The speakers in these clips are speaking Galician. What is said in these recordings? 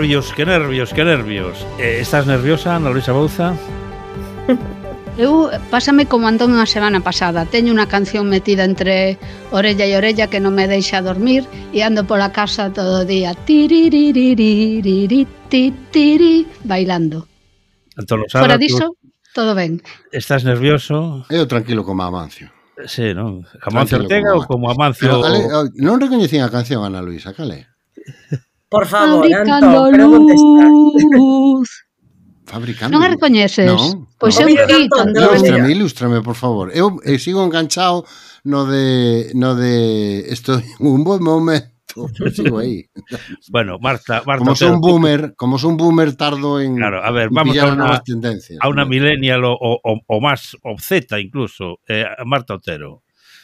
nervios, que nervios, que nervios. Eh, estás nerviosa, Ana Luisa Bouza? Eu pásame como andón a semana pasada Teño unha canción metida entre orella e orella que non me deixa dormir E ando pola casa todo o día tiri, Bailando Antón Fora diso, todo ben Estás nervioso? Eu tranquilo como Amancio Sí, non? Amancio Ortega ou como Amancio... Pero, cale, oh, non recoñecín a canción, Ana Luisa, cale? Por favor, Fabricando Antón, luz. Fabricando. Non a recoñeces? No, pois no. eu sí, Ilústrame, ilústrame, por favor. Eu eu sigo enganchado no de no de estoy un buen momento Sigo aí. bueno, Marta, Marta como son boomer, como son boomer tardo en Claro, a ver, vamos a una, tendencias, a una millennial o, o, o más o Z incluso, eh, Marta Otero.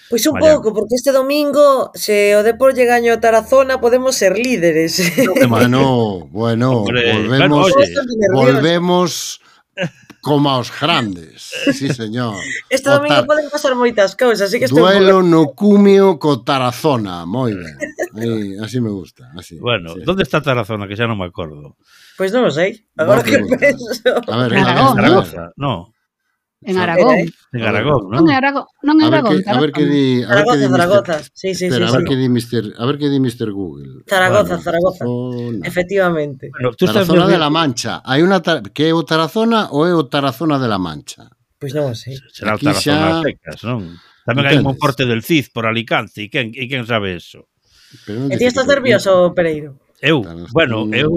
Pois un Vaya. pouco, porque este domingo se o Depor lle gaño a Tarazona podemos ser líderes. Bueno, bueno, Hombre, volvemos, claro, volvemos como aos grandes. Sí, señor. Este domingo tar... poden pasar moitas cousas, así que estou Duelo no cumio co Tarazona, moi ben. Aí, así me gusta, así. Bueno, sí. onde está Tarazona que xa non me acordo. Pois pues non o sei. Agora que penso. A ver, Zaragoza, no. En Aragón. En Aragón, non? Non é Aragón, non é Aragón. A ver que di, a ver que di Zaragoza, sí, sí, sí. A ver que di Mister, a ver que di Mister Google. Zaragoza, Zaragoza. Oh, Efectivamente. Bueno, tú Tarazona ¿eh? de la Mancha. Hai unha que é o Tarazona ou é o Tarazona de la Mancha? Pois non sei. Será o Tarazona Tecas, non? Tamén hai un Monforte del Cid por Alicante, e quen, e quen sabe eso? Pero E ti estás nervioso, Pereiro? Eu, bueno, eu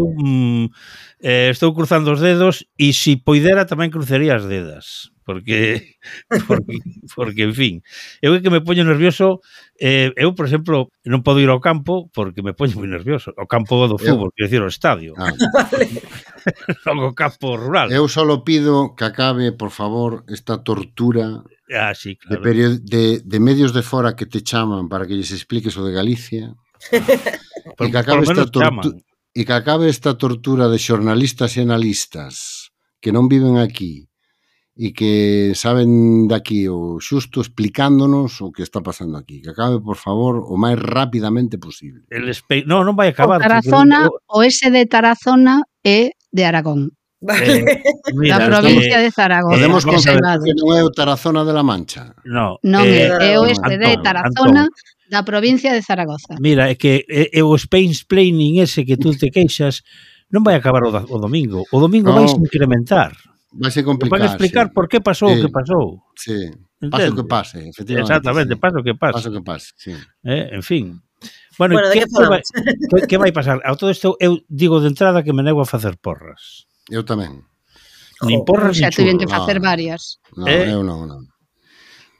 Eh, estou cruzando os dedos e se poidera tamén cruzaría as dedas porque, porque, porque en fin, eu é que me poño nervioso, eh, eu, por exemplo, non podo ir ao campo porque me poño moi nervioso, ao campo do fútbol, eu... quero dicir, ao estadio. Ah. non ao campo rural. Eu só pido que acabe, por favor, esta tortura ah, sí, claro. de, de, de medios de fora que te chaman para que lles expliques o de Galicia. por, que acabe por esta tortura E que acabe esta tortura de xornalistas e analistas que non viven aquí e que saben daqui o xusto explicándonos o que está pasando aquí. Que acabe, por favor, o máis rapidamente posible. El espe... No, non vai acabar. O Tarazona, o ese de Tarazona é de Aragón. Vale. Eh, mira, da provincia de Zaragoza. Podemos confirmar que non é o Tarazona de la Mancha. No, non eh, é, é o este Antón, de Tarazona Antón. da provincia de Zaragoza. Mira, é que é, é o Spain's Planning ese que tú te queixas non vai acabar o, o domingo. O domingo no, vais incrementar. Vai ser complicado. Van explicar sí. por que pasou sí. o que pasou. Sí. Entende? Paso que pase, efectivamente. Exactamente, sí. paso que pase. Paso que pase, sí. Eh, en fin. Bueno, bueno que, que, vai, que, que vai pasar? A todo isto eu digo de entrada que me nego a facer porras. Eu tamén. Nin porras, nin churros. Xa que facer ah. no, varias. Non, eh? eu non, non.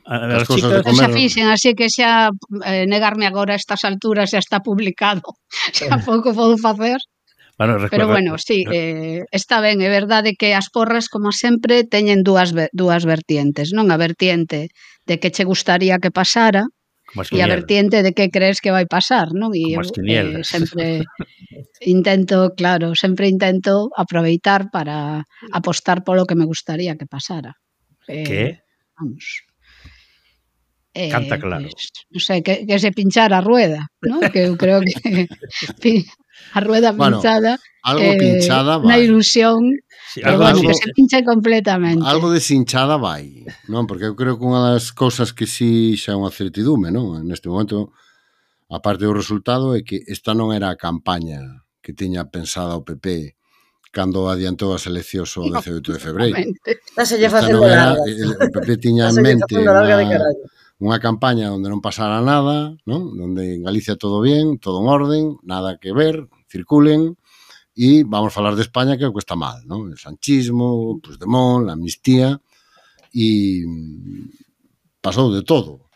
A, as chicas... Comer... Xa fixen, así que xa eh, negarme agora a estas alturas xa está publicado. Xa eh. pouco podo facer. Bueno, recuerda... Pero bueno, sí, eh, está ben, é verdade que as porras, como sempre, teñen dúas, dúas vertientes, non? A vertiente de que che gustaría que pasara, e a vertiente de que crees que vai pasar, non? E eu eh, sempre intento, claro, sempre intento aproveitar para apostar polo que me gustaría que pasara. Eh, que? Vamos. Eh, Canta claro. Pues, non sei, que, que se pinchara a rueda, non? Que eu creo que a rueda pinchada bueno, algo eh, pinchada, eh, vai. na ilusión Sí, algo, bueno, algo, que se pinche completamente. Algo de sinchada vai, non? Porque eu creo que unha das cousas que si sí xa é unha certidume, non? Neste momento, a parte do resultado é que esta non era a campaña que tiña pensada o PP cando adiantou as eleccións o 18 de febreiro. Esta non era, o PP tiña en mente unha, unha campaña onde non pasara nada, non? Donde en Galicia todo bien, todo en orden, nada que ver, circulen, e vamos falar de España que é o que está mal, non? El sanchismo, o Puigdemont, a amnistía e pasou de todo.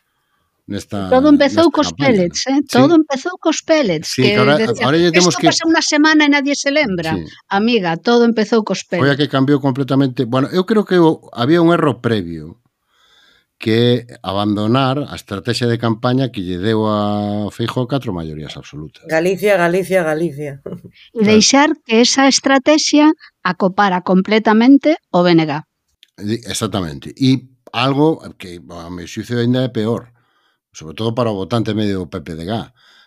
Nesta, todo empezou nesta cos campaña. pellets, eh? Sí. todo empezou cos pellets. Sí, que, que ahora, decía, ahora temos que... pasa unha semana e nadie se lembra. Sí. Amiga, todo empezou cos pellets. Foi a que cambiou completamente. Bueno, eu creo que había un erro previo que abandonar a estrategia de campaña que lle deu a Feijo catro maiorías absolutas. Galicia, Galicia, Galicia. E deixar que esa estrategia acopara completamente o BNG. Exactamente. E algo que a meu xuicio ainda é peor, sobre todo para o votante medio do PPDG,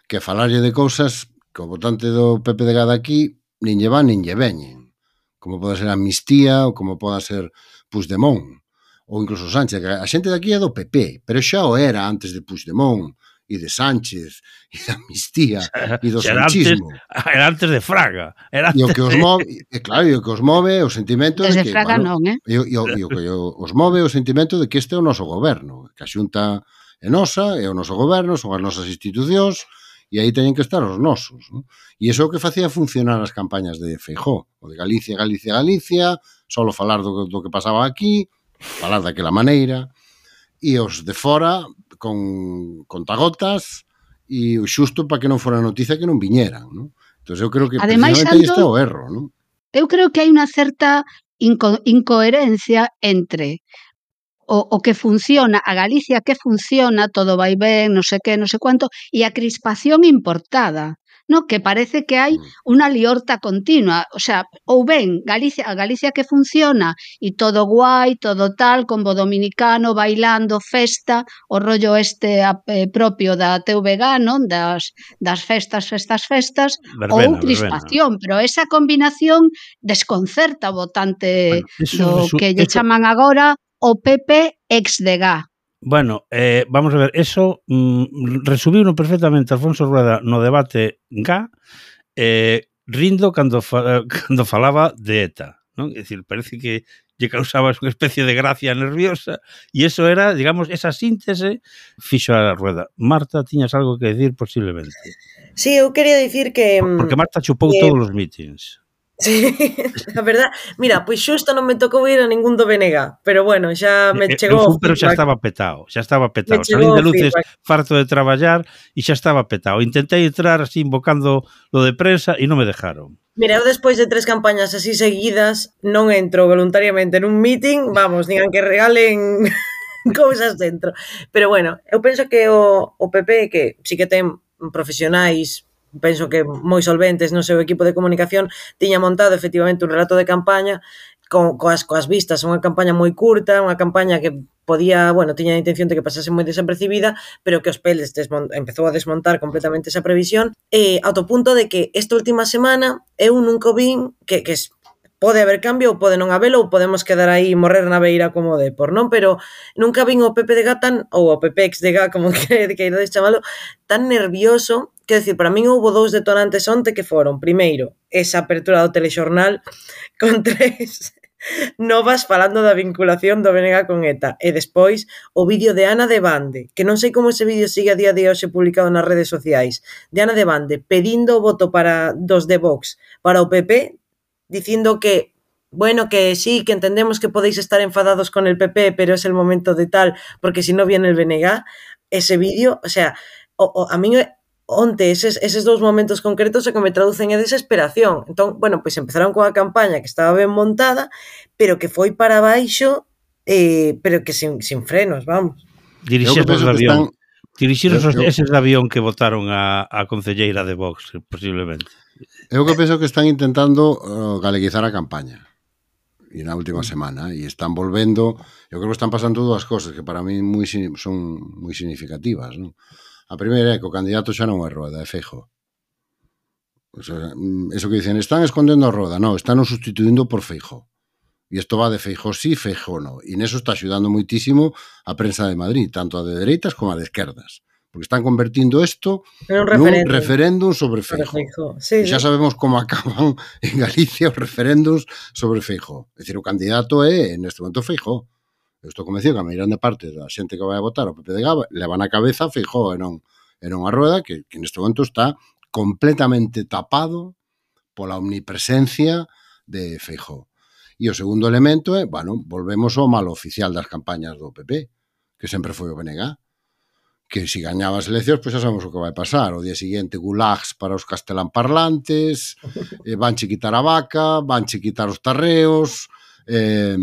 que falarlle de cousas que o votante do PPDG daqui nin lle van nin lle veñen, como pode ser amnistía ou como poda ser Puigdemont ou incluso Sánchez, que a xente daqui é do PP, pero xa o era antes de Puigdemont, e de Sánchez, e da amnistía, e do era sanchismo. Antes, era antes de Fraga. Era antes e o que os move, e claro, e o que os move o sentimento Desde de que... Fraga bueno, non, eh? E, e, e o que os move o sentimento de que este é o noso goberno, que a xunta é nosa, é o noso goberno, son as nosas institucións, e aí teñen que estar os nosos. Non? E iso é o que facía funcionar as campañas de Feijó, o de Galicia, Galicia, Galicia, solo falar do, do que pasaba aquí, falar daquela maneira, e os de fora con contagotas e o xusto para que non fora noticia que non viñeran, non? Entón, eu creo que Ademais, precisamente Ando, está o erro, non? Eu creo que hai unha certa inco incoherencia entre o, o que funciona, a Galicia que funciona, todo vai ben, non sei que, non sei cuánto, e a crispación importada no que parece que hai mm. unha liorta continua, o sea, ou ben Galicia, a Galicia que funciona e todo guai, todo tal, combo dominicano, bailando, festa, o rollo este eh, propio da TVG, non? Das, das festas, festas, festas, verbena, ou crispación, verbena. pero esa combinación desconcerta o votante bueno, eso, do eso, que lle eso. chaman agora o PP ex de GA Bueno, eh, vamos a ver, eso mm, resumiu perfectamente Alfonso Rueda no debate GA eh, rindo cando, fa, cando falaba de ETA. Non? É dicir, parece que lle causabas unha especie de gracia nerviosa e eso era, digamos, esa síntese fixo a rueda. Marta, tiñas algo que decir posiblemente. Sí, eu quería dicir que... Mm, porque Marta chupou que... todos os mítins. Sí, a verdad, mira, pois xusto non me tocou ir a ningún do BNG, pero bueno, xa me eu, chegou. Eu fui, pero xa estaba petado, xa estaba petado. Salín de luces, feedback. farto de traballar e xa estaba petado. Intentei entrar así invocando lo de prensa e non me dejaron. Mira, eu despois de tres campañas así seguidas non entro voluntariamente nun meeting, vamos, nin que regalen cousas dentro. Pero bueno, eu penso que o, o PP que sí que ten profesionais penso que moi solventes no seu equipo de comunicación, tiña montado efectivamente un relato de campaña con coas, coas vistas, unha campaña moi curta, unha campaña que podía, bueno, tiña a intención de que pasase moi desapercibida, pero que os Peles empezou a desmontar completamente esa previsión, e eh, ao punto de que esta última semana eu nunca vin, que, que es pode haber cambio ou pode non habelo ou podemos quedar aí e morrer na beira como de por non? Pero nunca vin o Pepe de Gatan ou o Pepex de Gá, como que, que irades chamalo, tan nervioso, que decir, para min houbo dous detonantes onte que foron, primeiro, esa apertura do telexornal con tres novas falando da vinculación do BNG con ETA e despois o vídeo de Ana de Bande que non sei como ese vídeo sigue a día de hoxe publicado nas redes sociais de Ana de Bande pedindo o voto para dos de Vox para o PP dicindo que Bueno, que sí, que entendemos que podéis estar enfadados con el PP, pero es el momento de tal, porque si no viene el BNG, ese vídeo, o sea, o, o, a mí onte eses, eses dous momentos concretos o que me traducen é desesperación. Entón, bueno, pois empezaron coa campaña que estaba ben montada, pero que foi para baixo, eh, pero que sin, sin frenos, vamos. Dirixir os de avión. están, Dirixir os Eu- eu- eses de avión que votaron a, a concelleira de Vox, posiblemente. Eu que penso que están intentando uh, galeguizar a campaña e na última mm. semana e están volvendo, eu creo que están pasando dúas cosas que para mí moi, son moi significativas, non? A primeira é que o candidato xa non é Roda, é Feijo. O sea, mm, eso que dicen, están escondendo a Roda, non, están o sustituindo por Feijo. E isto va de Feijo sí, Feijo no. E neso está axudando moitísimo a prensa de Madrid, tanto a de dereitas como a de esquerdas porque están convertindo isto nun referéndum, nun referéndum sobre Feijóo. Sí, e xa sabemos como acaban en Galicia os referéndums sobre Feijó. É dicir, o candidato é, neste momento, Feijó. Eu estou convencido que a maioría da parte da xente que vai a votar ao PP de Gaba le van a cabeza a e non, e non a Rueda, que, que neste momento está completamente tapado pola omnipresencia de Feijó. E o segundo elemento é, bueno, volvemos ao malo oficial das campañas do PP, que sempre foi o BNG que se si gañaba as eleccións, pois xa sabemos o que vai pasar. O día seguinte, gulags para os castelán parlantes, eh, vanche quitar a vaca, van che quitar os tarreos, eh,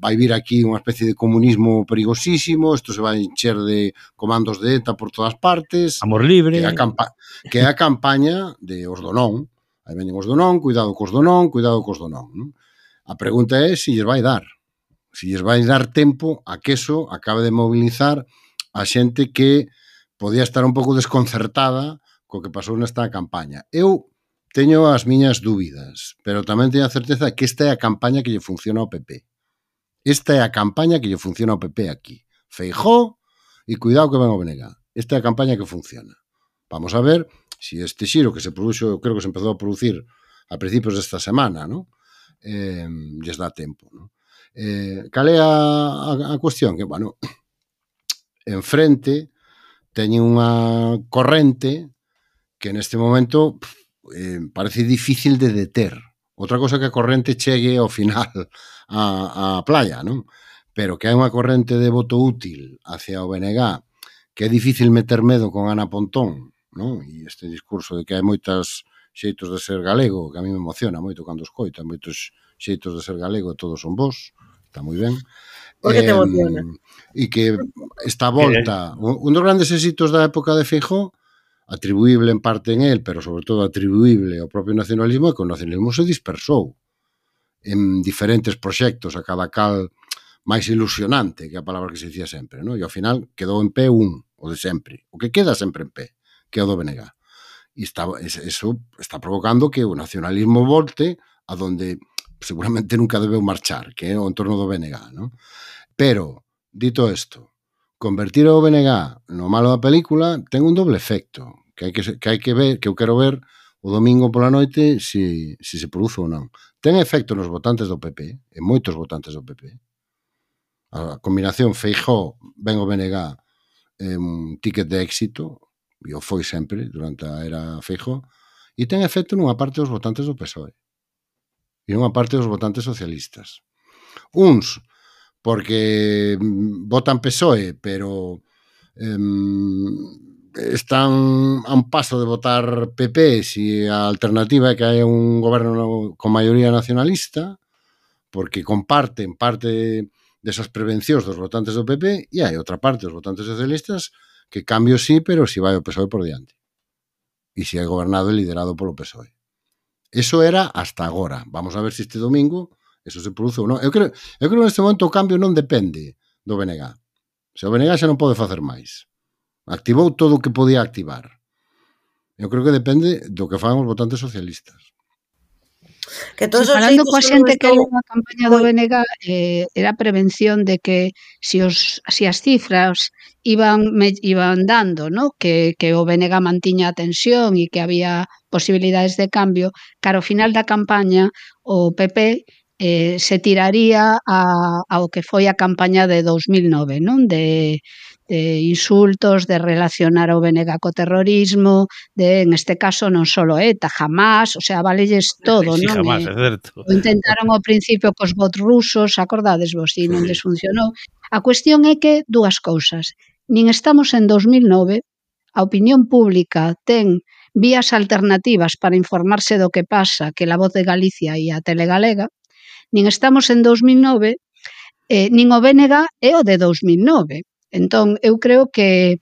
vai vir aquí unha especie de comunismo perigosísimo, isto se vai encher de comandos de ETA por todas partes. Amor libre. Que é a, campa que é a campaña de os do non. Aí veñen os do non, cuidado cos do non, cuidado cos do non. non? A pregunta é se si lles vai dar. Se si lles vai dar tempo a que eso acabe de mobilizar a xente que podía estar un pouco desconcertada co que pasou nesta campaña. Eu teño as miñas dúbidas, pero tamén teño a certeza que esta é a campaña que lle funciona ao PP. Esta é a campaña que lle funciona ao PP aquí. Feijó e cuidado que ven o Benega. Esta é a campaña que funciona. Vamos a ver se si este xiro que se produxo, creo que se empezou a producir a principios desta semana, ¿no? eh, lles dá tempo. ¿no? Eh, cal é a, a, a cuestión? Que, bueno, enfrente teñen unha corrente que neste momento eh, parece difícil de deter. Outra cosa que a corrente chegue ao final a, a playa, non? Pero que hai unha corrente de voto útil hacia o BNG que é difícil meter medo con Ana Pontón, non? E este discurso de que hai moitas xeitos de ser galego, que a mí me emociona moito cando escoito, moitos xeitos de ser galego, todos son vos, está moi ben. Por que te emociona? e que esta volta, un dos grandes éxitos da época de Feijó, atribuíble en parte en él, pero sobre todo atribuíble ao propio nacionalismo, é que o nacionalismo se dispersou en diferentes proxectos, a cada cal máis ilusionante, que a palabra que se dicía sempre, no? e ao final quedou en pé un, o de sempre, o que queda sempre en pé, que é o do BNG. E está, eso está provocando que o nacionalismo volte a donde seguramente nunca debeu marchar, que é o entorno do BNG. No? Pero, Dito isto, convertir o BNG no malo da película ten un doble efecto, que hai que, que, hai que ver, que eu quero ver o domingo pola noite se, se se produce ou non. Ten efecto nos votantes do PP, en moitos votantes do PP. A combinación Feijó, ben o BNG, é un ticket de éxito, e o foi sempre durante a era Feijó, e ten efecto nunha parte dos votantes do PSOE e nunha parte dos votantes socialistas. Uns porque votan PSOE, pero eh, están a un paso de votar PP si a alternativa que hai un goberno con maioría nacionalista, porque comparten parte desas prevencións dos votantes do PP e hai outra parte dos votantes socialistas que cambio sí, pero si vai o PSOE por diante. E si é gobernado e liderado polo PSOE. Eso era hasta agora. Vamos a ver se este domingo Eso se produce ou non. Eu creo, eu creo neste momento o cambio non depende do BNG. Se o BNG xa non pode facer máis. Activou todo o que podía activar. Eu creo que depende do que fagan os votantes socialistas. Que todos sí, falando coa xente que estou... unha campaña do BNG eh, era prevención de que se si os si as cifras iban me, iban dando, no, que que o BNG mantiña a tensión e que había posibilidades de cambio, cara ao final da campaña o PP eh, se tiraría a, ao que foi a campaña de 2009, non? De, de insultos, de relacionar o BNG co terrorismo, de en este caso non só ETA, jamás, o sea, valelles todo, sí, non? Jamás, é certo. O intentaron ao principio cos votos rusos, acordades vos, e non les funcionou. A cuestión é que dúas cousas. Nin estamos en 2009, a opinión pública ten vías alternativas para informarse do que pasa que la voz de Galicia e a Telegalega, nin estamos en 2009, eh, nin o BNG é o de 2009. Entón, eu creo que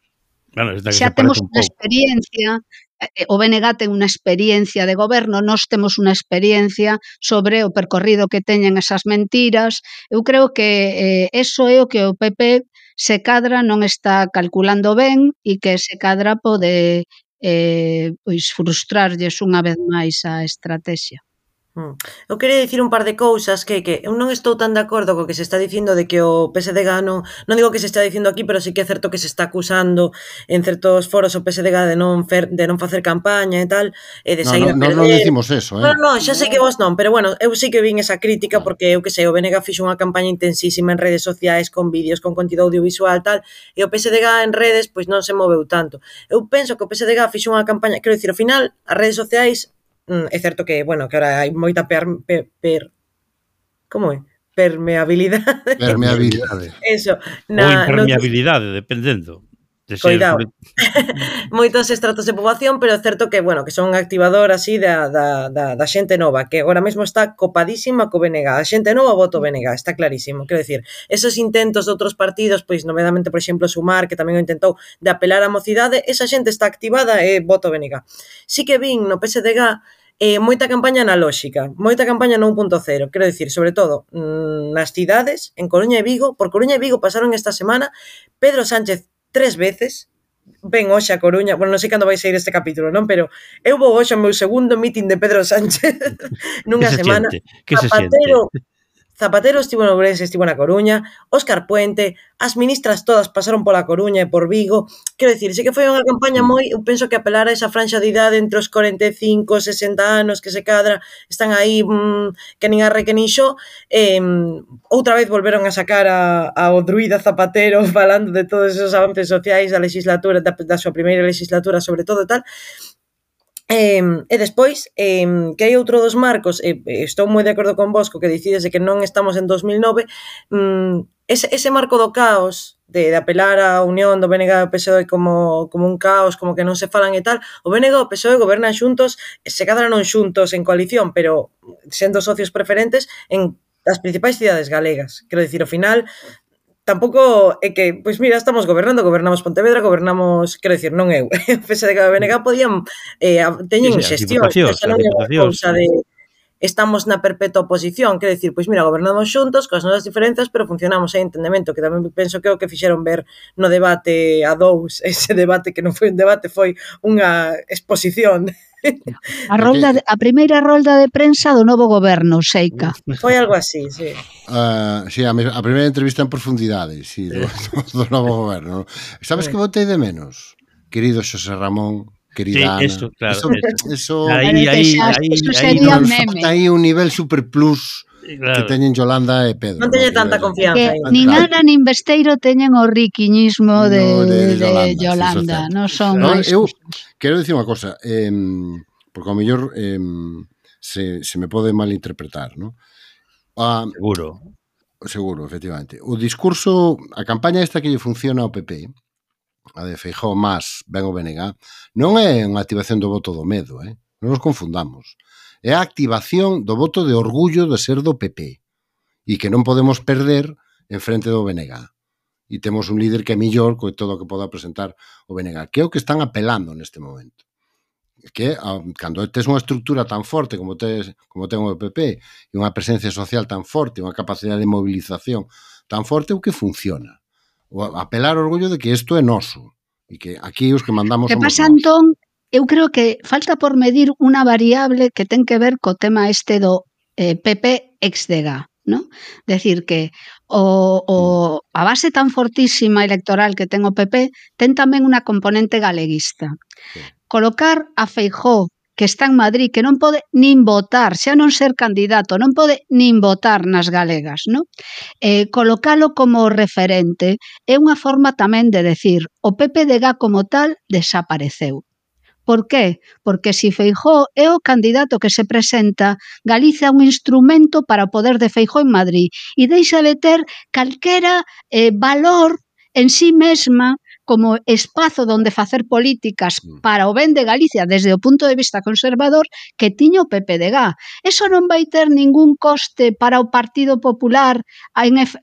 bueno, que xa temos un unha experiencia o BNG ten unha experiencia de goberno, nós temos unha experiencia sobre o percorrido que teñen esas mentiras. Eu creo que eh, eso é o que o PP se cadra non está calculando ben e que se cadra pode eh, pois frustrarlles unha vez máis a estrategia. Mm. Eu quería dicir un par de cousas que, que eu non estou tan de acordo co que se está dicindo de que o PSDG non, non digo que se está dicindo aquí, pero sí que é certo que se está acusando en certos foros o PSDG de non fer, de non facer campaña e tal, e de sair no, no, a perder. Non, non dicimos eso, eh. Non, non, xa sei que vos non, pero bueno, eu sí que vin esa crítica porque eu que sei, o BNG fixo unha campaña intensísima en redes sociais con vídeos, con contido audiovisual tal, e o PSDG en redes pois non se moveu tanto. Eu penso que o PSDG fixo unha campaña, quero dicir, ao final as redes sociais Mm, é certo que, bueno, que ahora hai moita per, per, per como é? Permeabilidade. Permeabilidade. Eso. Na, Ou impermeabilidade, no... dependendo. De ser... Cuidado. Moitos estratos de poboación, pero é certo que, bueno, que son activador así da, da, da, da xente nova, que agora mesmo está copadísima co BNG. A xente nova voto BNG, está clarísimo. Quero dicir, esos intentos de outros partidos, pois novedamente, por exemplo, Sumar, que tamén o intentou de apelar á mocidade, esa xente está activada e voto BNG. Si que vin no PSDG eh, moita campaña analóxica, moita campaña no 1.0, quero dicir, sobre todo mm, nas cidades, en Coruña e Vigo, por Coruña e Vigo pasaron esta semana Pedro Sánchez tres veces, ven hoxe a Coruña, bueno, non sei cando vai sair este capítulo, non, pero eu vou hoxe ao meu segundo meeting de Pedro Sánchez nunha que se semana. Siente? Que se Zapatero, siente? Zapatero estivo en Ourense, estivo na Coruña, Óscar Puente, as ministras todas pasaron pola Coruña e por Vigo. Quero dicir, sei que foi unha campaña moi, eu penso que apelar a esa franxa de idade entre os 45, 60 anos que se cadra, están aí mmm, que nin arre que nin xo, eh, outra vez volveron a sacar a, ao druida Zapatero falando de todos esos avances sociais da legislatura, da, da súa primeira legislatura sobre todo e tal, Eh, e despois, eh, que hai outro dos marcos, e, eh, estou moi de acordo con vos co que dicides de que non estamos en 2009, mm, ese, ese marco do caos, de, de apelar á unión do BNG e PSOE como, como un caos, como que non se falan e tal, o BNG e o PSOE gobernan xuntos, se cadra non xuntos en coalición, pero sendo socios preferentes en as principais cidades galegas. Quero dicir, ao final, tampouco é que, pois mira, estamos gobernando, gobernamos Pontevedra, gobernamos, quero dicir, non eu, o PSDG e BNG podían, eh, teñen sí, sí, xestión, xa non é cousa de, estamos na perpetua oposición, quer decir, pois mira, gobernamos xuntos, coas nosas diferenzas, pero funcionamos en entendemento, que tamén penso que é o que fixeron ver no debate a dous, ese debate que non foi un debate, foi unha exposición A rolda de, a primeira rolda de prensa do novo goberno, Seica. Foi algo así, sí. Uh, sí, a, me, a primeira entrevista en profundidade, sí, do, do novo goberno. Sabes que botei de menos, querido Xosé Ramón, querida sí, eso, Claro, eso, eso, eso, ahí, ahí, xa, ahí, eso sería ahí, meme. Aí un nivel super plus claro. que teñen Yolanda e Pedro. Non teñe tanta confianza. Que, nin Ana nin Besteiro teñen o riquiñismo de, no, de, de Yolanda. Yolanda. Non son no, máis... Eu quero dicir unha cosa, eh, porque ao mellor eh, se, se me pode malinterpretar, non? Ah, seguro. Seguro, efectivamente. O discurso, a campaña esta que lle funciona ao PP, a de Feijó más ben o BNG, non é unha activación do voto do medo, eh? non nos confundamos. É a activación do voto de orgullo de ser do PP e que non podemos perder en frente do BNG. E temos un líder que é millor co todo o que poda presentar o BNG, que é o que están apelando neste momento que cando tes unha estructura tan forte como tes, como ten o PP e unha presencia social tan forte, unha capacidade de mobilización tan forte, o que funciona apelar ao orgullo de que isto é noso e que aquí os que mandamos... Que pasa, nós. Antón, eu creo que falta por medir unha variable que ten que ver co tema este do eh, PP exdega, ¿no? Decir que o, o, a base tan fortísima electoral que ten o PP ten tamén unha componente galeguista. Colocar a Feijó que está en Madrid, que non pode nin votar, xa non ser candidato, non pode nin votar nas galegas, non? Eh, colocalo como referente é unha forma tamén de decir o PPDG como tal desapareceu. Por qué? Porque si Feijó é o candidato que se presenta, Galiza é un instrumento para o poder de Feijó en Madrid e deixa de ter calquera eh, valor en sí mesma como espazo donde facer políticas mm. para o ben de Galicia desde o punto de vista conservador que tiño o PPDG. Eso non vai ter ningún coste para o Partido Popular.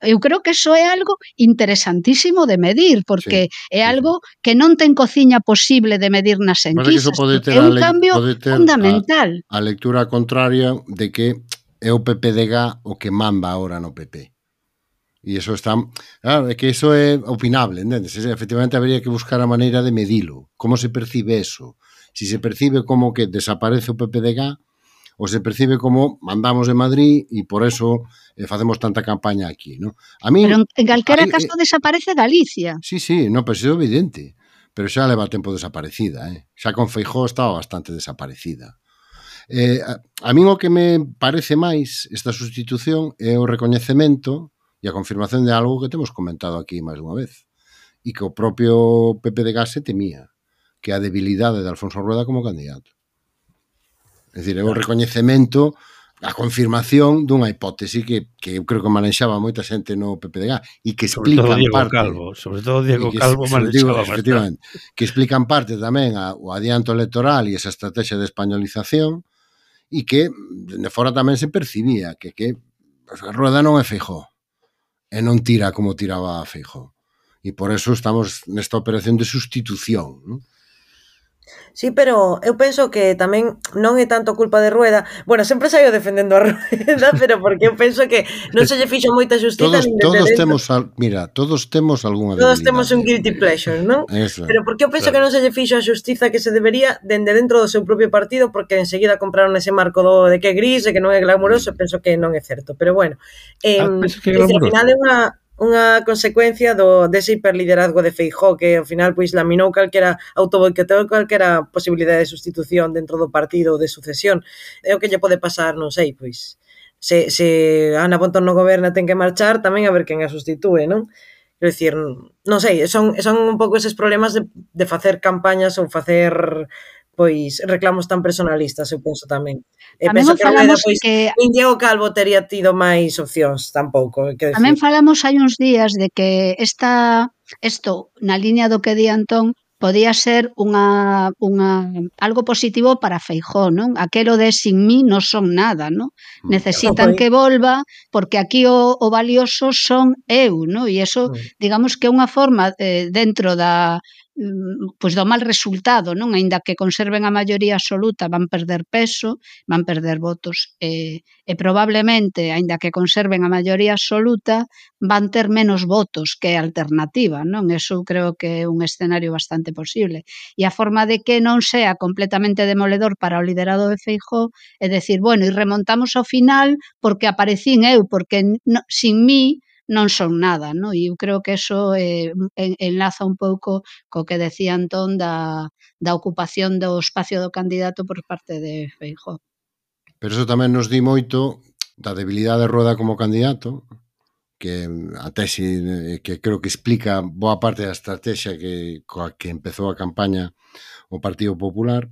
Eu creo que eso é algo interesantísimo de medir, porque sí, é algo que non ten cociña posible de medir nas enquisas. É un cambio fundamental. A, a lectura contraria de que é o PPDG o que manda agora no PP. E iso está, claro, é que iso é opinable, entendes? Efectivamente habería que buscar a maneira de medilo, como se percibe eso. Si se percibe como que desaparece o PPDG, ou se percibe como mandamos de Madrid e por eso eh, facemos tanta campaña aquí, ¿no? A mí Pero en calquera caso eh, desaparece Galicia. Sí, sí, no, pero é evidente. Pero xa leva tempo desaparecida, eh? Xa con Feijó estaba bastante desaparecida. Eh, a, a min o que me parece máis esta sustitución é o recoñecemento E a confirmación de algo que temos comentado aquí máis dunha vez e que o propio Pepe de Gase temía, que a debilidade de Alfonso Rueda como candidato. É dicir, é o recoñecemento a confirmación dunha hipótese que, que eu creo que manexaba moita xente no PPDG e que explican sobre parte Calvo, sobre todo Diego que, Calvo manexaba efectivamente, que explican parte tamén a, o adianto electoral e esa estrategia de españolización e que de fora tamén se percibía que, que Rueda non é Feijó e non tira como tiraba Feijóo. E por eso estamos nesta operación de sustitución. Non? Sí, pero eu penso que tamén non é tanto culpa de Rueda. Bueno, sempre saio defendendo a Rueda, pero porque eu penso que non se lle fixo moita justiza. Todos, todos temos, al, mira, todos temos algunha Todos temos un guilty pleasure, non? Eso, pero porque eu penso claro. que non se lle fixo a xustiza que se debería dende dentro do seu propio partido, porque enseguida compraron ese marco do de que é gris e que non é glamuroso, penso que non é certo. Pero bueno, eh, ah, que é glamuroso. Dice, ao final é unha unha consecuencia do dese hiperliderazgo de Feijó que ao final pois laminou calquera autoboicoteou calquera posibilidade de sustitución dentro do partido de sucesión. É o que lle pode pasar, non sei, pois se, se Ana Pontón non goberna ten que marchar, tamén a ver quen a sustitúe, non? Quero dicir, non sei, son, son un pouco eses problemas de, de facer campañas ou facer pois reclamos tan personalistas, eu penso tamén. E tamén penso que falamos pois, que... Nin Diego Calvo tería tido máis opcións tampouco. Eh, que decir. tamén falamos hai uns días de que esta isto na liña do que di Antón podía ser unha, unha algo positivo para Feijó, non? Aquelo de sin mí non son nada, non? Mm. Necesitan eh. que volva porque aquí o, o valioso son eu, non? E eso, mm. digamos que é unha forma eh, dentro da Mm, pois do mal resultado, non? Aínda que conserven a maioría absoluta, van perder peso, van perder votos e, e probablemente, aínda que conserven a maioría absoluta, van ter menos votos que a alternativa, non? Eso creo que é un escenario bastante posible. E a forma de que non sea completamente demoledor para o liderado de Feijó é decir, bueno, e remontamos ao final porque aparecín eu, porque no, sin mí non son nada, non? E eu creo que eso eh, enlaza un pouco co que decía Antón da, da ocupación do espacio do candidato por parte de Feijó. Pero eso tamén nos di moito da debilidade de Rueda como candidato, que a tese eh, que creo que explica boa parte da estrategia que coa que empezou a campaña o Partido Popular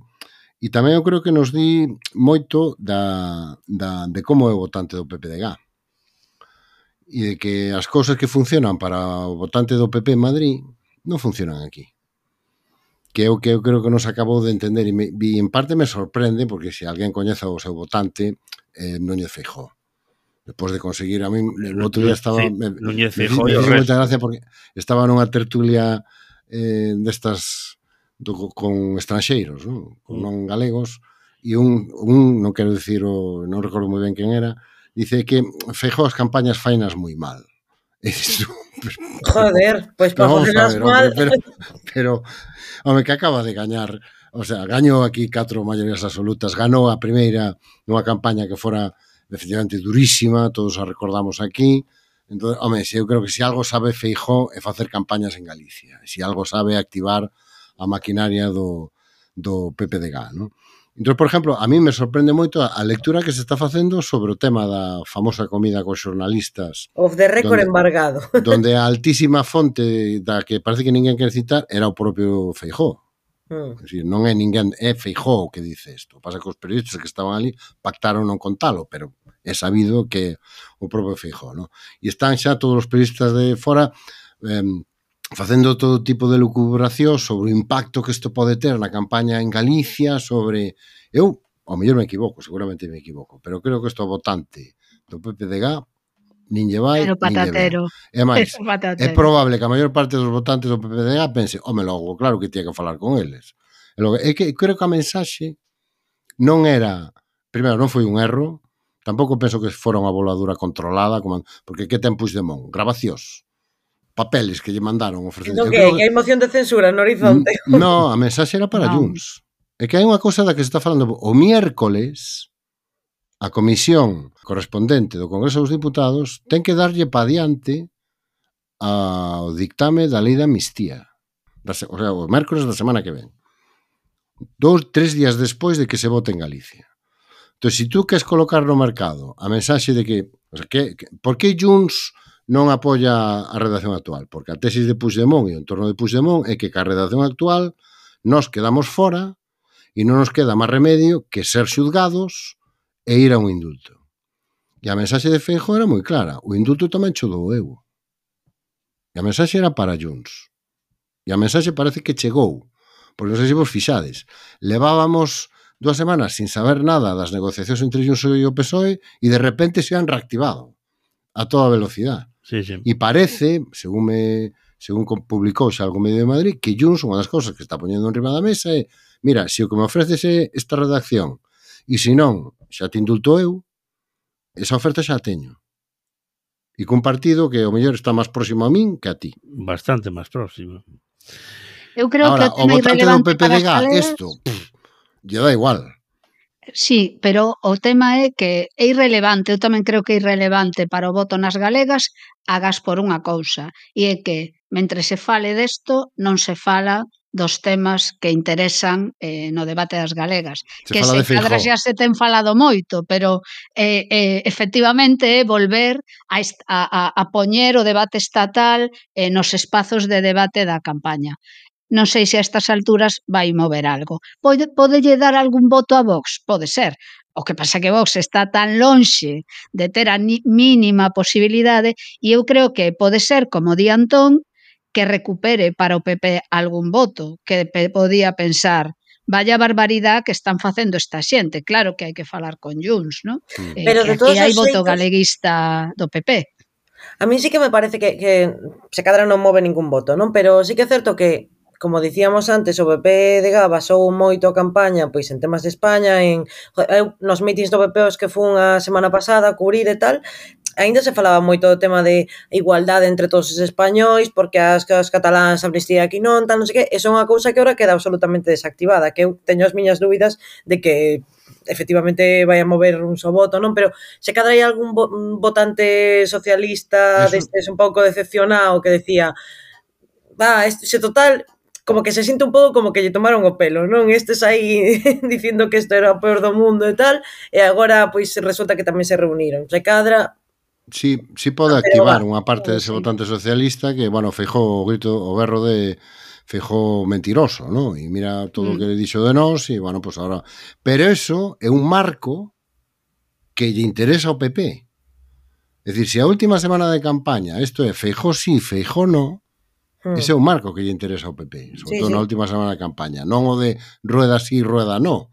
e tamén eu creo que nos di moito da, da, de como é o votante do PPDG e de que as cousas que funcionan para o votante do PP en Madrid non funcionan aquí. Que é o que eu creo que nos acabou de entender e, me, e en parte me sorprende porque se alguén coñeza o seu votante eh, Núñez Feijó. Depois de conseguir a min, o outro día estaba sí, me, Núñez Feijó me, me, me moita gracia porque estaba nunha tertulia eh, destas do, con estranxeiros, non? con non galegos e un, un non quero dicir o non recordo moi ben quen era, dice que Feijo as campañas fainas moi mal. Dices, Joder, pois pues para facelas mal. Hombre, pero, pero, home, que acaba de gañar o sea, gañou aquí catro maiorías absolutas, ganou a primeira nunha campaña que fora efectivamente durísima, todos a recordamos aquí, entón, home, se eu creo que se algo sabe Feijó é facer campañas en Galicia, se algo sabe activar a maquinaria do, do PPDG, non? Entón, por exemplo, a mí me sorprende moito a lectura que se está facendo sobre o tema da famosa comida cos xornalistas. Of the record donde, embargado. Donde a altísima fonte da que parece que ninguén quer citar era o propio Feijó. Mm. Decir, non é ninguén, é Feijó o que dice isto. Pasa que os periodistas que estaban ali pactaron non contalo, pero é sabido que o propio Feijó. No? E están xa todos os periodistas de fora eh, facendo todo tipo de lucubración sobre o impacto que isto pode ter na campaña en Galicia, sobre... Eu, ao mellor me equivoco, seguramente me equivoco, pero creo que isto votante do PPDG nin lle vai, pero patatero. Nin lle máis, é probable que a maior parte dos votantes do PPDG pense, home, logo, claro que tía que falar con eles. E logo, é que creo que a mensaxe non era, primeiro, non foi un erro, tampouco penso que fora unha voladura controlada, como, porque que ten Puigdemont? Grabacións papeles que lle mandaron ofrecer. Entón, que, creo... que hai moción de censura no horizonte. No, a mensaxe era para no. Junts. É que hai unha cousa da que se está falando. O miércoles, a comisión correspondente do Congreso dos Diputados ten que darlle pa diante ao dictame da lei da amnistía. Da, o sea, o mércoles da semana que ven. Dous, tres días despois de que se vote en Galicia. Entón, se si tú queres colocar no mercado a mensaxe de que... O sea, que, que por que Junts non apoia a redacción actual, porque a tesis de Puigdemont e o entorno de Puigdemont é que ca redacción actual nos quedamos fora e non nos queda máis remedio que ser xuzgados e ir a un indulto. E a mensaxe de Feijo era moi clara, o indulto tamén cho dou eu. E a mensaxe era para Junts. E a mensaxe parece que chegou, porque non sei se vos fixades. Levábamos dúas semanas sin saber nada das negociacións entre Junts e o PSOE e de repente se han reactivado a toda velocidade. Sí, sí. E parece, según me según publicouse algo medio de Madrid, que Junts unha das cousas que está poñendo en riba da mesa é mira, se o que me ofreces é esta redacción e se non, xa te indulto eu, esa oferta xa a teño. E cun partido que o mellor está máis próximo a min que a ti. Bastante máis próximo. Eu creo Ahora, que o tema o votante do PPDG, isto, lle da igual. Sí, pero o tema é que é irrelevante, eu tamén creo que é irrelevante para o voto nas galegas, hagas por unha cousa, e é que mentre se fale desto, non se fala dos temas que interesan eh, no debate das galegas. Se que se cadra xa se ten falado moito, pero eh, eh, efectivamente é eh, volver a, a, a poñer o debate estatal eh, nos espazos de debate da campaña non sei se a estas alturas vai mover algo. Pode, podelle dar algún voto a Vox? Pode ser. O que pasa que Vox está tan lonxe de ter a ni, mínima posibilidade e eu creo que pode ser, como di Antón, que recupere para o PP algún voto que pe, podía pensar vaya barbaridade que están facendo esta xente. Claro que hai que falar con Junts, ¿no? Eh, Pero de todos hai voto xeitos... galeguista do PP. A mí sí que me parece que, que se cadra non move ningún voto, non? Pero sí que é certo que como dicíamos antes, o PP de Gaba sou moito a campaña pois en temas de España, en eu, nos meetings do PP os que fun a semana pasada a cubrir e tal, aínda se falaba moito do tema de igualdade entre todos os españois, porque as, as cataláns amnistía aquí non, tal, non sei que, e son unha cousa que ahora queda absolutamente desactivada, que eu teño as miñas dúbidas de que efectivamente vai a mover un só voto, non? Pero se cadra hai algún votante socialista Eso... destes un pouco decepcionado que decía va, ah, este, se total como que se siente un pouco como que lle tomaron o pelo, non? Estes aí dicindo que isto era o peor do mundo e tal, e agora pois resulta que tamén se reuniron. Se cadra, Si, si pode ah, activar unha parte dese votante socialista que, bueno, Feijó o grito, o berro de Feijó mentiroso, ¿no? E mira todo o mm. que le dixo de nós e, bueno, pues ahora... Pero eso é un marco que lle interesa ao PP. É dicir, se a última semana de campaña isto é Feijó sí, Feijó no, Mm. Ese é o marco que lle interesa ao PP, sobre sí, todo sí. na última semana de campaña. Non o de rueda sí, rueda no.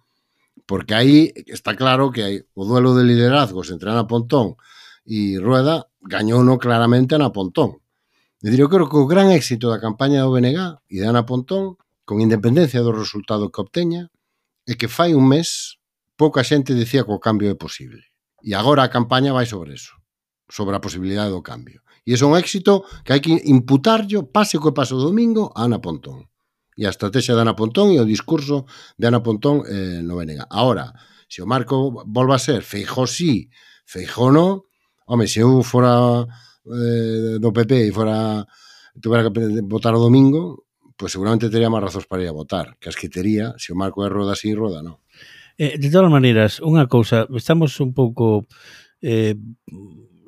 Porque aí está claro que hai o duelo de liderazgos entre Ana Pontón e Rueda gañou no claramente Ana Pontón. E dir, eu creo que o gran éxito da campaña do BNG e de Ana Pontón, con independencia do resultado que obteña, é que fai un mes pouca xente dicía que o cambio é posible. E agora a campaña vai sobre eso, sobre a posibilidade do cambio. E iso é un éxito que hai que imputarllo, pase co paso do domingo, a Ana Pontón. E a estrategia de Ana Pontón e o discurso de Ana Pontón eh, no Venega. Ahora, se o marco volva a ser Feijó sí, Feijó no, home, se eu fora eh, do PP e fora tuvera que votar o domingo, pois pues seguramente tería máis razóns para ir a votar, que as que tería, se o marco é roda sí, roda no. Eh, de todas maneiras, unha cousa, estamos un pouco eh,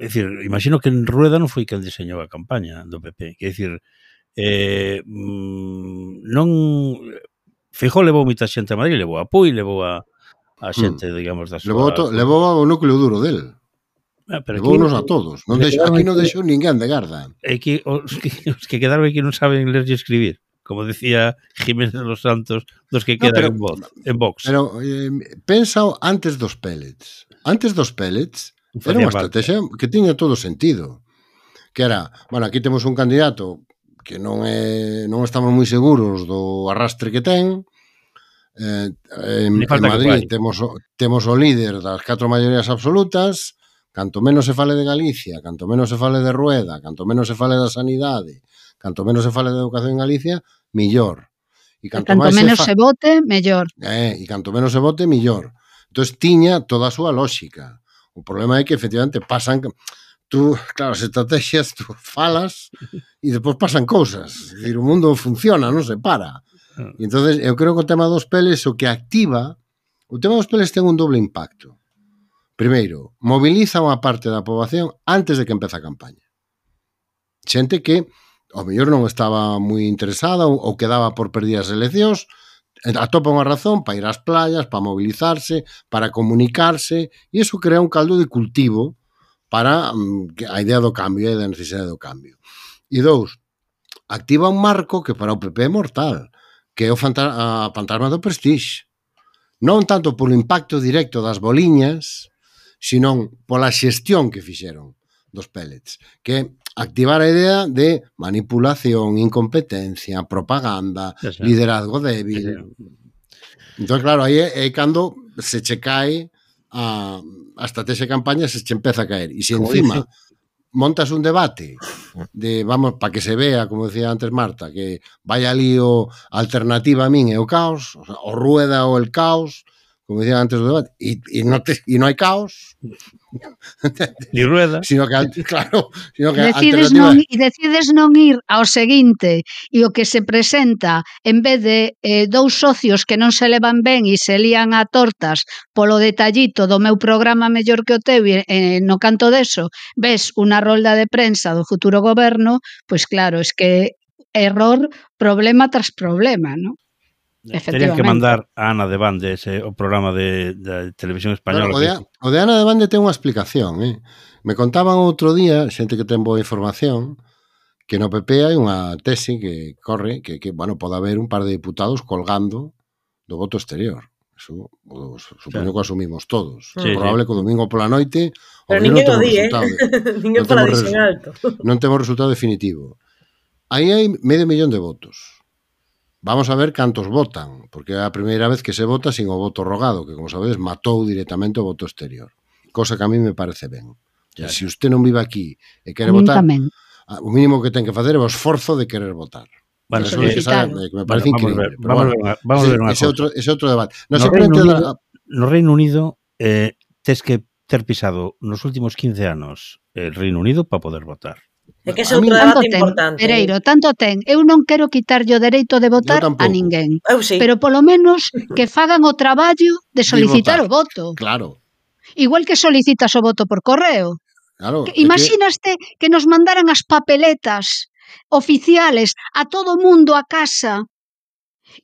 é dicir, imagino que en Rueda non foi quen diseñou a campaña do PP, que é dicir, eh, mm, non Fijó levou moita xente a Madrid, levou a Pui, levou a, a hmm. xente, hmm. digamos, da súa... Levou, to, levou o núcleo duro del. Ah, pero levou nos a todos. Non deixo, aquí non deixou ninguén de garda. É que os, que os que quedaron aquí non saben ler e escribir como decía Jiménez de los Santos, dos que quedan no, pero, en, Vox, en box. Pero eh, pensa antes dos pellets. Antes dos pellets, Era unha estrategia que tiña todo sentido. Que era, bueno, aquí temos un candidato que non é non estamos moi seguros do arrastre que ten. Eh, en, en Madrid temos temos o líder das catro maiorías absolutas, canto menos se fale de Galicia, canto menos se fale de Rueda, canto menos se fale da sanidade, canto menos se fale de educación en Galicia, millor. E canto, e canto máis menos se, fa... se vote, mellor. Eh, e canto menos se vote, millor. Entón, tiña toda a súa lógica. O problema é que efectivamente pasan tú, claro, as estrategias tú falas e depois pasan cousas. É dicir, o mundo funciona, non se para. Ah. E entonces eu creo que o tema dos peles o que activa, o tema dos peles ten un doble impacto. Primeiro, moviliza unha parte da poboación antes de que empeza a campaña. Xente que ao mellor non estaba moi interesada ou, ou quedaba por perdidas as eleccións, atopa unha razón para ir ás playas, para mobilizarse, para comunicarse, e iso crea un caldo de cultivo para mm, a idea do cambio e da necesidade do cambio. E dous, activa un marco que para o PP é mortal, que é o a fantasma do Prestige. Non tanto polo impacto directo das boliñas, senón pola xestión que fixeron dos pellets, que activar a idea de manipulación, incompetencia, propaganda, sí, liderazgo débil. Sí, entón, claro, aí é, é cando se che cae a, a estrategia de campaña se che empeza a caer. E se como encima dice? montas un debate de, vamos, para que se vea, como decía antes Marta, que vai ali o alternativa a min é o caos, o, sea, o rueda ou el caos, como decía antes do debate, e, e, no, te, e no hai caos. Ni rueda. Sino que, claro, sino que decides non, e decides non ir ao seguinte e o que se presenta, en vez de eh, dous socios que non se levan ben e se lían a tortas polo detallito do meu programa mellor que o teu e, eh, no canto deso, ves unha rolda de prensa do futuro goberno, pois claro, es que error, problema tras problema, ¿no? Tenían que mandar a Ana de Bande ese, o programa de, de televisión española. Claro, o, de, o de Ana de Bande ten unha explicación. Eh? Me contaban outro día, xente que ten boa información, que no PP hai unha tese que corre que, que bueno, pode haber un par de diputados colgando do voto exterior. Eso, o, supoño que asumimos todos. Sí, probable sí. que o domingo pola noite o Pero ninguén o di, eh? ninguén pola dixen alto. Non temos resultado definitivo. Aí hai medio millón de votos Vamos a ver cantos votan, porque é a primeira vez que se vota sin o voto rogado, que como sabedes matou directamente o voto exterior, cosa que a mí me parece ben. Ya, Se si usted non vive aquí e quere votar, tamén. o mínimo que ten que facer é o esforzo de querer votar. Bueno, eso es que, que me parece bueno, increíble. Vamos, ver, vamos, bueno, vamos sí, a ver una ese cosa. Otro, ese outro debate. No, no, Reino Unido, no Reino Unido eh, tes que ter pisado nos últimos 15 anos el Reino Unido para poder votar. É que ese é outro debate ten, importante. Pereiro, tanto ten. Eu non quero quitarlle o dereito de votar a ninguén. Eu sí. Pero polo menos que fagan o traballo de solicitar de o voto. Claro. Igual que solicitas o voto por correo. Claro, que, imaginaste que... que nos mandaran as papeletas oficiales a todo o mundo a casa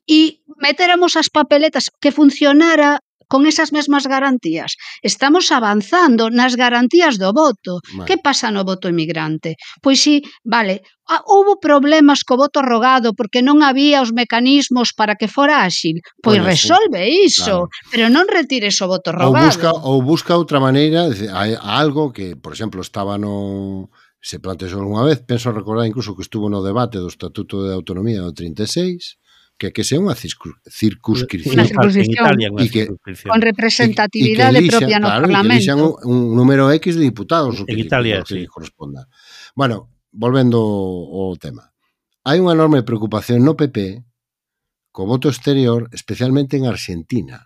e metéramos as papeletas que funcionara con esas mesmas garantías. Estamos avanzando nas garantías do voto. Vale. Que pasa no voto emigrante? Pois si, vale, houbo problemas co voto rogado porque non había os mecanismos para que fora áxil. Pois bueno, resolve sí. iso, claro. pero non retires o voto rogado. Ou busca, ou busca outra maneira, hai algo que, por exemplo, estaba no se plantexou algunha vez, penso recordar incluso que estuvo no debate do Estatuto de Autonomía do 36, que, que sea unha circunscripción e que, con representatividade y, que propia no claro, Parlamento. un, un número X de diputados o que, en Italia, que sí. corresponda. Bueno, volvendo ao tema. Hai unha enorme preocupación no PP co voto exterior, especialmente en Argentina,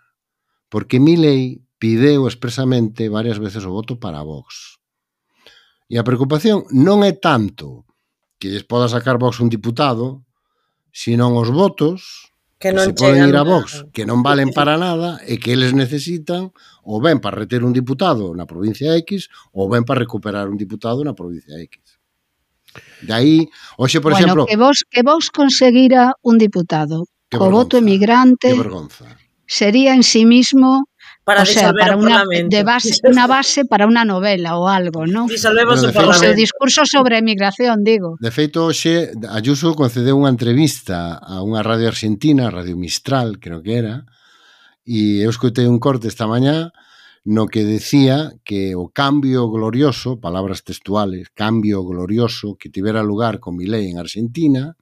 porque Milei pideu expresamente varias veces o voto para Vox. E a preocupación non é tanto que lles poda sacar Vox un diputado, senón os votos que, non que se poden ir a Vox, que non valen para nada e que eles necesitan ou ben para reter un diputado na provincia X ou ben para recuperar un diputado na provincia X. De aí, hoxe, por bueno, exemplo... que vos, que vos conseguira un diputado. Co voto emigrante sería en sí mismo para o sea, disolver para o Parlamento. Una, de base, una base para unha novela ou algo, non? Disolvemos bueno, o Parlamento. O seu discurso sobre emigración, digo. De feito, hoxe, Ayuso concedeu unha entrevista a unha radio argentina, Radio Mistral, creo que era, e eu escutei un corte esta mañá no que decía que o cambio glorioso, palabras textuales, cambio glorioso que tivera lugar con Milei en Argentina,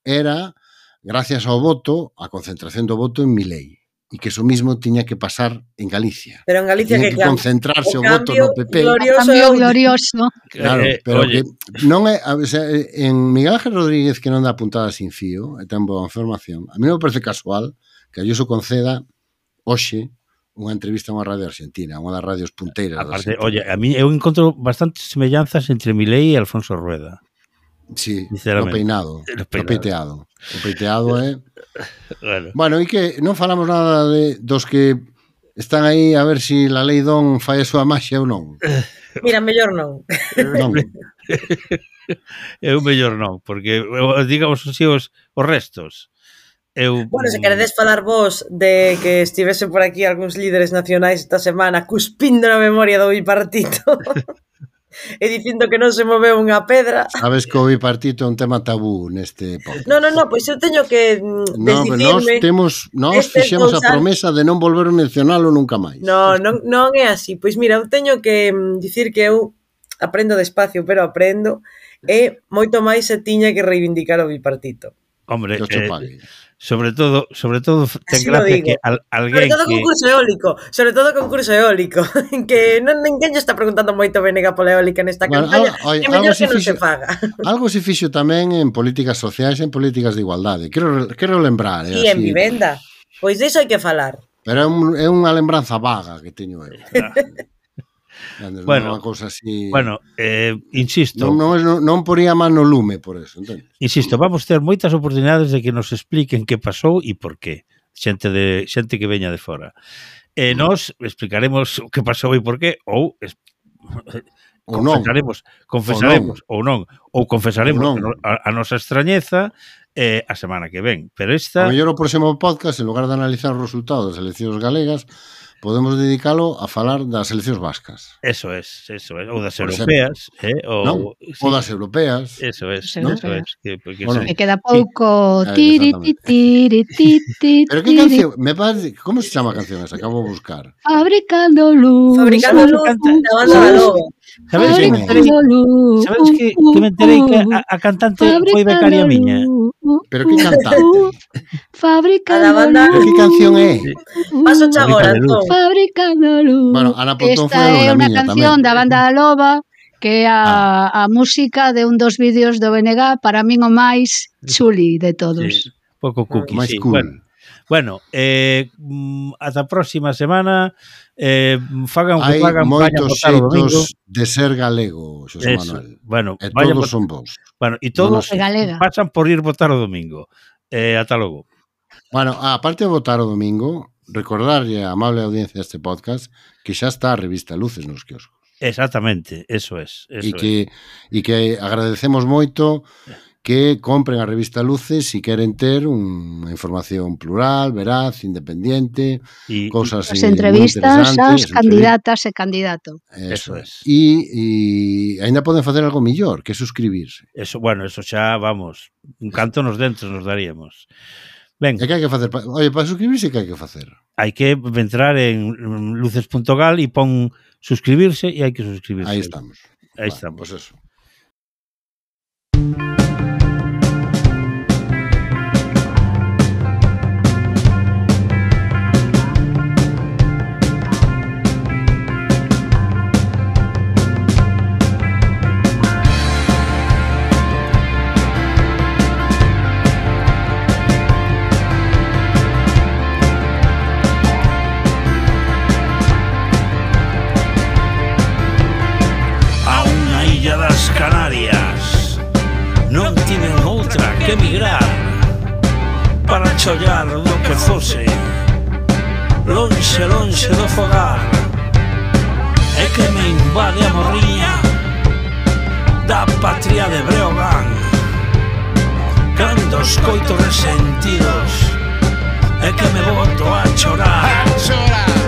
era gracias ao voto, a concentración do voto en Milei e que eso mismo tiña que pasar en Galicia. Pero en Galicia tiña que, que concentrarse o, o voto no PP. Glorioso, cambio glorioso. Claro, eh, pero eh, que non é, o sea, en Miguel Ángel Rodríguez que non dá puntada sin fío, é tan boa información. A mí non me parece casual que Ayuso conceda hoxe unha entrevista a unha radio argentina, unha das radios punteiras. Aparte, oye, a mí eu encontro bastantes semellanzas entre Milei e Alfonso Rueda. Sí, o peinado, eh, o peiteado. O peiteado eh, é Bueno. bueno, e que non falamos nada de, dos que están aí a ver se si la lei Don fai a súa maxia ou non. Mira, mellor non. non. Eu mellor non, porque eh, digamos así os, os restos. Eu... Bueno, se queredes falar vos de que estivese por aquí algúns líderes nacionais esta semana cuspindo na memoria do bipartito e dicindo que non se moveu unha pedra. Sabes que o bipartito é un tema tabú neste podcast. Non, non, non, pois eu teño que mm, no, nós temos, nós fixemos a promesa de non volver a mencionalo nunca máis. Non, non, non é así. Pois mira, eu teño que mm, dicir que eu aprendo despacio, pero aprendo e moito máis se tiña que reivindicar o bipartito. Hombre, eh, sobre todo, sobre todo ten gracia que al, alguén Sobre todo que... concurso eólico, sobre todo concurso eólico, que non ninguén lle está preguntando moito Venega pola eólica nesta bueno, campaña, al, oi, que mellor que non se faga. Algo se fixo tamén en políticas sociais, en políticas de igualdade. Quero, quero lembrar, eh, E en vivenda. Pois diso hai que falar. Pero é, un, é unha lembranza vaga que teño eu. Andes, bueno, non cousa así... bueno eh, insisto non, non, non man no lume por eso entendes? insisto, vamos ter moitas oportunidades de que nos expliquen que pasou e por qué xente, de, xente que veña de fora e eh, nós explicaremos o que pasou e por qué ou es, ou confesaremos, non. confesaremos ou non, ou, non, ou confesaremos ou non. A, a nosa extrañeza eh, a semana que ven. Pero esta... A mellor o próximo podcast, en lugar de analizar os resultados das eleccións galegas, podemos dedicalo a falar das eleccións vascas. Eso es, eso es, ou das Por europeas, eh, ou, non? Sí. ou das europeas. Eso es, ¿no? eso es. Que, porque bueno, se... queda pouco tiri ti tiri ti ti. Pero que canción, me parece, como se chama a canción esa? Acabo de buscar. Fabricando luz. Fabricando luz, da banda Lobo. Sabedes que uh, uh, me enterei, que, que me enterei que a, a cantante foi becaria miña? Uh, Pero que cantante? Fábrica da banda. Pero que canción é? Paso xa agora, Fábrica da luz. Bueno, Ana Pontón foi unha miña tamén. Esta é unha canción da banda da Loba que é a, ah. a música de un dos vídeos do BNG para min o máis chuli de todos. Sí. Pouco cookie, máis sí. cool. Bueno, Bueno, eh, mm, ata a próxima semana eh, fagan Hai fagan moitos xeitos de ser galego, Xosé Eso, Manuel. Bueno, e vaya todos son bons. Bueno, e todos pasan por ir votar o domingo. Eh, ata logo. Bueno, aparte de votar o domingo, recordarlle a amable audiencia deste podcast que xa está a revista Luces nos kioscos. Exactamente, eso es. Eso e que, es. E que agradecemos moito que compren a revista Luces se si queren ter unha información plural, veraz, independente, y, cosas as entrevistas ás candidatas e candidato. Eso, eso es. E aínda poden facer algo mellor, que suscribirse. Eso, bueno, eso xa vamos, un canto nos dentro nos daríamos. Ben. E que hai que facer? Oye, para suscribirse que hai que facer? Hai que entrar en luces.gal e pon suscribirse e hai que suscribirse. Aí estamos. Aí vale, estamos. Pues eso. xogar do que fose Lonxe, lonxe do fogar E que me invade a morriña Da patria de Breogán Cando escoito resentidos E que me boto a chorar A chorar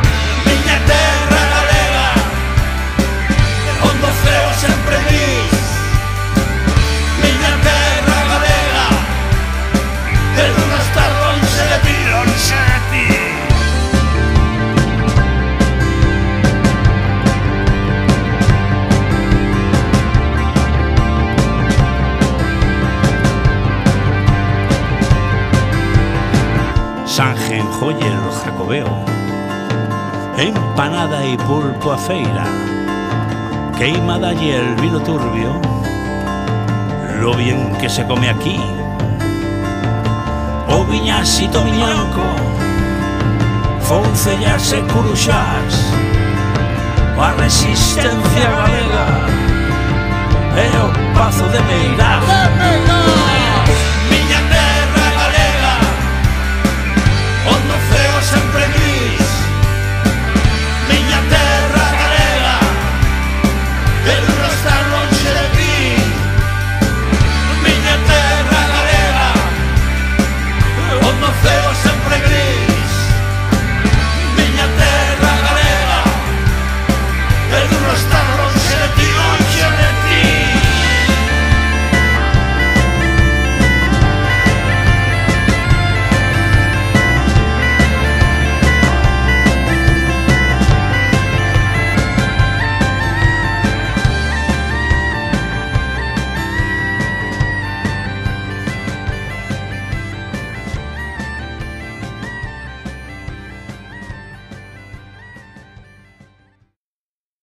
collen o jacobeo Empanada e pulpo a feira Queimada e el vino turbio. Lo bien que se come aquí O viñasito miñanco Foncellas e curuxás A resistencia galega E o pazo de Meirás